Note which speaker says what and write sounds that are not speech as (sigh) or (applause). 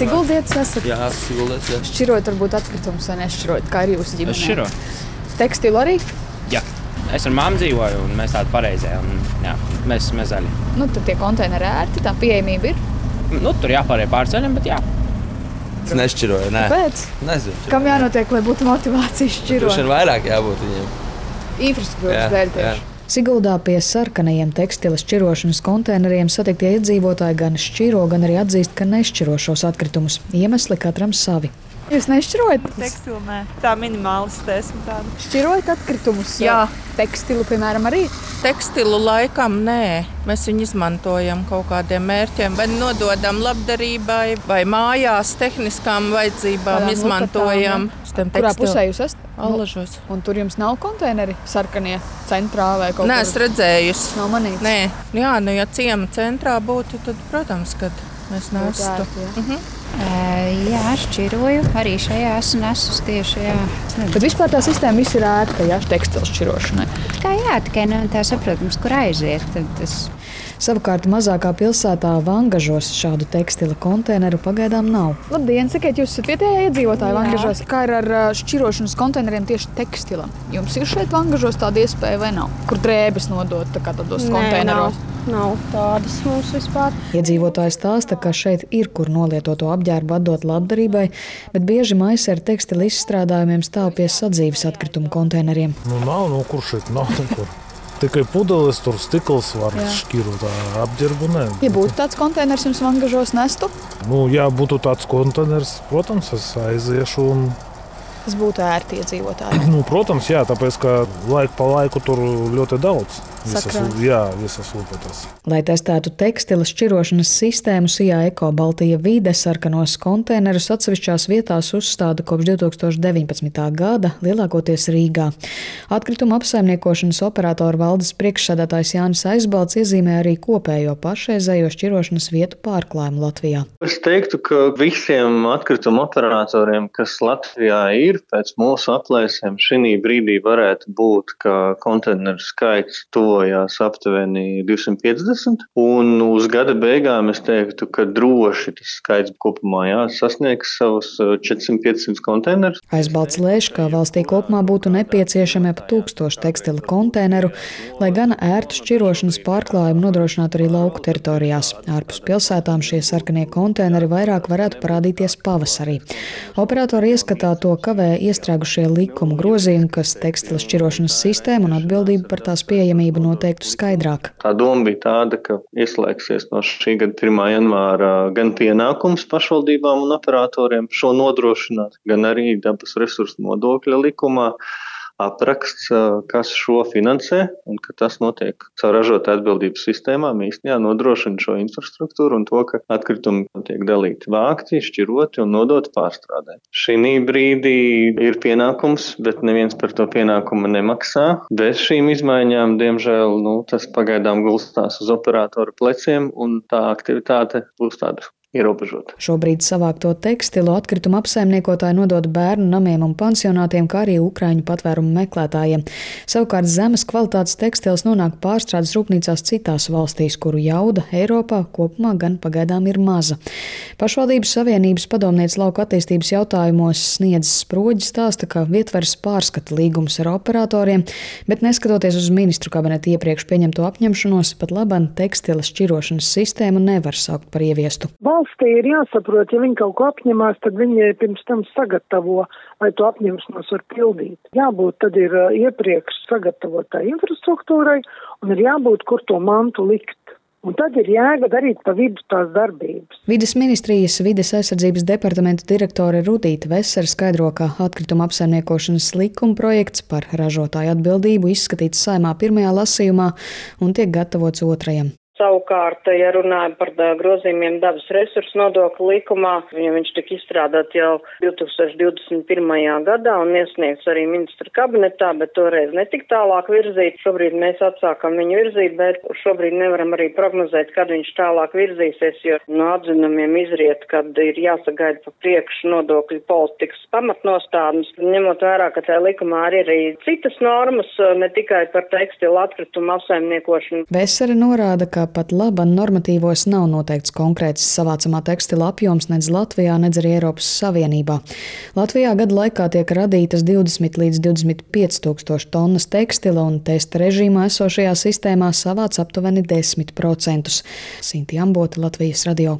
Speaker 1: Siguldietis esat?
Speaker 2: Jā, siguldietis. Jā.
Speaker 1: Šķirojat varbūt atkritumus vai nešķirojat, kā ir jūsu ģimene?
Speaker 3: Es širo.
Speaker 1: Tekstilu arī?
Speaker 3: Jā. Es ar māmu dzīvoju, un mēs tādi pareizie. Un, jā, mēs esam zaļi.
Speaker 1: Nu, tad tie konteineri ērti, tā pieejamība ir.
Speaker 3: Nu, tur jāpāriet pāri ceļam, bet jā.
Speaker 2: Es nešķiroju. Nē.
Speaker 1: Pēc?
Speaker 2: Nezinu.
Speaker 1: Kam jānotiek, lai būtu motivācija
Speaker 2: Tur
Speaker 1: šķirot?
Speaker 2: šodien vairāk jābūt viņiem.
Speaker 1: Infrastruktūras
Speaker 2: Jā,
Speaker 1: dēļ
Speaker 2: jā.
Speaker 4: Siguldā pie sarkanajiem tekstilas šķirošanas konteineriem satiktie iedzīvotāji gan šķiro, gan arī atzīst, ka nešķiro šos atkritumus. Iemesli katram savi.
Speaker 1: Jūs nešķirojat?
Speaker 5: Tekstilu nē, tā minimālistē esmu tāda.
Speaker 1: Šķirojat atkritumus?
Speaker 6: Jā.
Speaker 1: Tekstilu, piemēram, arī.
Speaker 6: Tekstilu laikam nē, mēs viņu izmantojam kaut kādiem mērķiem, vai nododam labdarībai, vai mājās tehniskām vajadzībām
Speaker 1: Tādām
Speaker 6: izmantojam.
Speaker 1: lukatām, Kurā pusē jūs esat?
Speaker 6: Allažos.
Speaker 1: Un tur jums nav konteineri sarkanie centrā vai kaut
Speaker 6: Nē,
Speaker 1: kur?
Speaker 6: es redzējusi.
Speaker 1: Nav manīts.
Speaker 6: Nē, jā, nu ja ciema centrā būtu, tad, protams, kad mēs
Speaker 1: ērti, jā.
Speaker 6: Mhm.
Speaker 7: Ē, Jā, šķiroju. Arī šajā esmu nesus tieši. Jā.
Speaker 1: Bet vispār tā sistēma viss ir ērta, ja tekstilu šķirošanai.
Speaker 7: Kā jā, tikai nav tā saprotams, kur aiziet. Tas
Speaker 4: Savukārt mazākā pilsētā Vangažos šādu tekstila konteineru pagaidām nav.
Speaker 1: Labdien, sakiet, jūs esat vietējā iedzīvotāja. Vangažos. Kā ir ar šķirošanas konteineriem tieši tekstilam? Jums ir šeit Vangažos tāda iespēja vai nav? Kur drēbes nodot tā kā tādos konteineros?
Speaker 8: Nav tādas mums vispār.
Speaker 4: Iedzīvotāji stāsta, ka šeit ir kur nolietoto apģērbu atdot labdarībai, bet bieži maisi ar tekstilu izstrādājumiem stāv pie sadzīves atkritumu konteineriem.
Speaker 9: Nu, nav, nu, kur šeit nav nekur. Tikai pudeles, tur stikls var
Speaker 1: Jā.
Speaker 9: šķirot, apģērbu nē.
Speaker 1: Ja būtu tāds konteiners jums Vangažos nestu,
Speaker 9: Nu, ja būtu tāds konteiners, protams, es aiziešu. Un,
Speaker 1: tas būtu ērti iedzīvotāji. (clears throat)
Speaker 9: nu, protams, jā, tāpēc, ka laiku pa laiku tur ļoti daudz.
Speaker 1: Sakrāt.
Speaker 9: jā, visas lupetas.
Speaker 4: Lai testētu tekstila šķirošanas sistēmu, SIA Eko Baltija vide sarkanos konteinerus atsevišķās vietās uzstāda kopš 2019. gada, lielākoties Rīgā. Atkrituma apsaimniekošanas operātora valdes priekšsēdētājs Jānis Aizbalts iezīmē arī kopējo pašreizējo šķirošanas vietu pārklājumu Latvijā.
Speaker 10: Es teiktu, ka visiem atkrituma operatoriem, kas Latvijā ir, pēc mūsu aplēsēm, šī brīdī varētu būt, ka konteineru skaits tuvojās aptuveni 250. Un uz gada beigām es teiktu, ka droši tas skaits kopumā jā, sasniegs savus eh, 400-500 konteinerus.
Speaker 4: Aizbalts lēš, ka valstī kopumā būtu nepieciešami ap tūkstoši tekstila konteineru, lai gan ērtu šķirošanas pārklājumu nodrošinātu arī lauku teritorijās. Ārpus pilsētām šie sarkanie konteineri vairāk varētu parādīties pavasarī. Operatori ieskatā to kavē iestrēgušie likuma grozījumi, kas tekstila šķirošanas sistēmu un atbildību par tās pieejamību noteiktu skaidrāk.
Speaker 10: Tā doma bija tāda, ka ieslēgsies no šī gada 1. janvāra gan pienākums pašvaldībām un operatoriem šo nodrošināt, gan arī dabas resursu nodokļa likumā apraksts, kas šo finansē un ka tas notiek caur ražotāju atbildības sistēmām īstenībā nodrošina šo infrastruktūru un to, ka atkritumi tiek dalīti, vākti, šķiroti un nodoti pārstrādē. Šī brīdī ir pienākums, bet neviens par to pienākumu nemaksā. Bez šīm izmaiņām, diemžēl, nu, tas pagaidām gulstās uz operatoru pleciem un tā aktivitāte būs tāda ierobežota.
Speaker 4: Šobrīd savākto tekstilu atkritumu apsaimniekotāji nodod bērnu namiem un pansionātiem, kā arī ukraiņu patvērumu meklētājiem. Savukārt zemes kvalitātes tekstils nonāk pārstrādes rūpnīcās citās valstīs, kuru jauda Eiropā kopumā gan pagaidām ir maza. Pašvaldības savienības padomnieks lauka attīstības jautājumos sniedz sproģi stāsta, ka vietvers pārskata līgumus ar operatoriem, bet neskatoties uz ministru kabineta iepriekš pieņemto apņemšanos, pat labam tekstila šķirošanas sistēmu nevar saukt par ieviestu.
Speaker 11: Valstī ir jāsaprot, ja viņi kaut ko apņemās, tad viņi pirms tam sagatavo, lai to apņemšanos var pildīt. Jābūt tad ir iepriekš sagatavotai infrastruktūrai un ir jābūt, kur to mantu likt. Un tad ir jēga darīt pa vidu tās darbības.
Speaker 4: Vides ministrijas vides aizsardzības departamenta direktore Rudīta Vesera skaidro, ka atkrituma apsaimniekošanas likuma projekts par ražotāju atbildību izskatīts saimā pirmajā lasījumā un tiek gatavots otrajam.
Speaker 12: Savukārt, ja runājam par grozījumiem dabas resursu nodokļu likumā, ja viņš tika izstrādāts jau 2021. gadā un iesniegts arī ministra kabinetā, bet toreiz netika tālāk virzīt. Šobrīd mēs atsākam viņu virzīt, bet šobrīd nevaram arī prognozēt, kad viņš tālāk virzīsies, jo no atzinumiem izriet, kad ir jāsagaida pa priekšu nodokļu politikas pamatnostādnes, ņemot vērā, ka tajā likumā ir arī citas normas, ne tikai par tekstilu atkritumu apsaimniekošanu.
Speaker 4: Vesera norāda, ka pat laba normatīvos nav noteikts konkrēts savācamā tekstila apjoms nedz Latvijā, nedz arī Eiropas Savienībā. Latvijā gadu laikā tiek radītas 20 līdz 25 tūkstoši tonnas tekstila un testa režīmā esošajā sistēmā savāc aptuveni 10%. Sinti Ambota, Latvijas radio.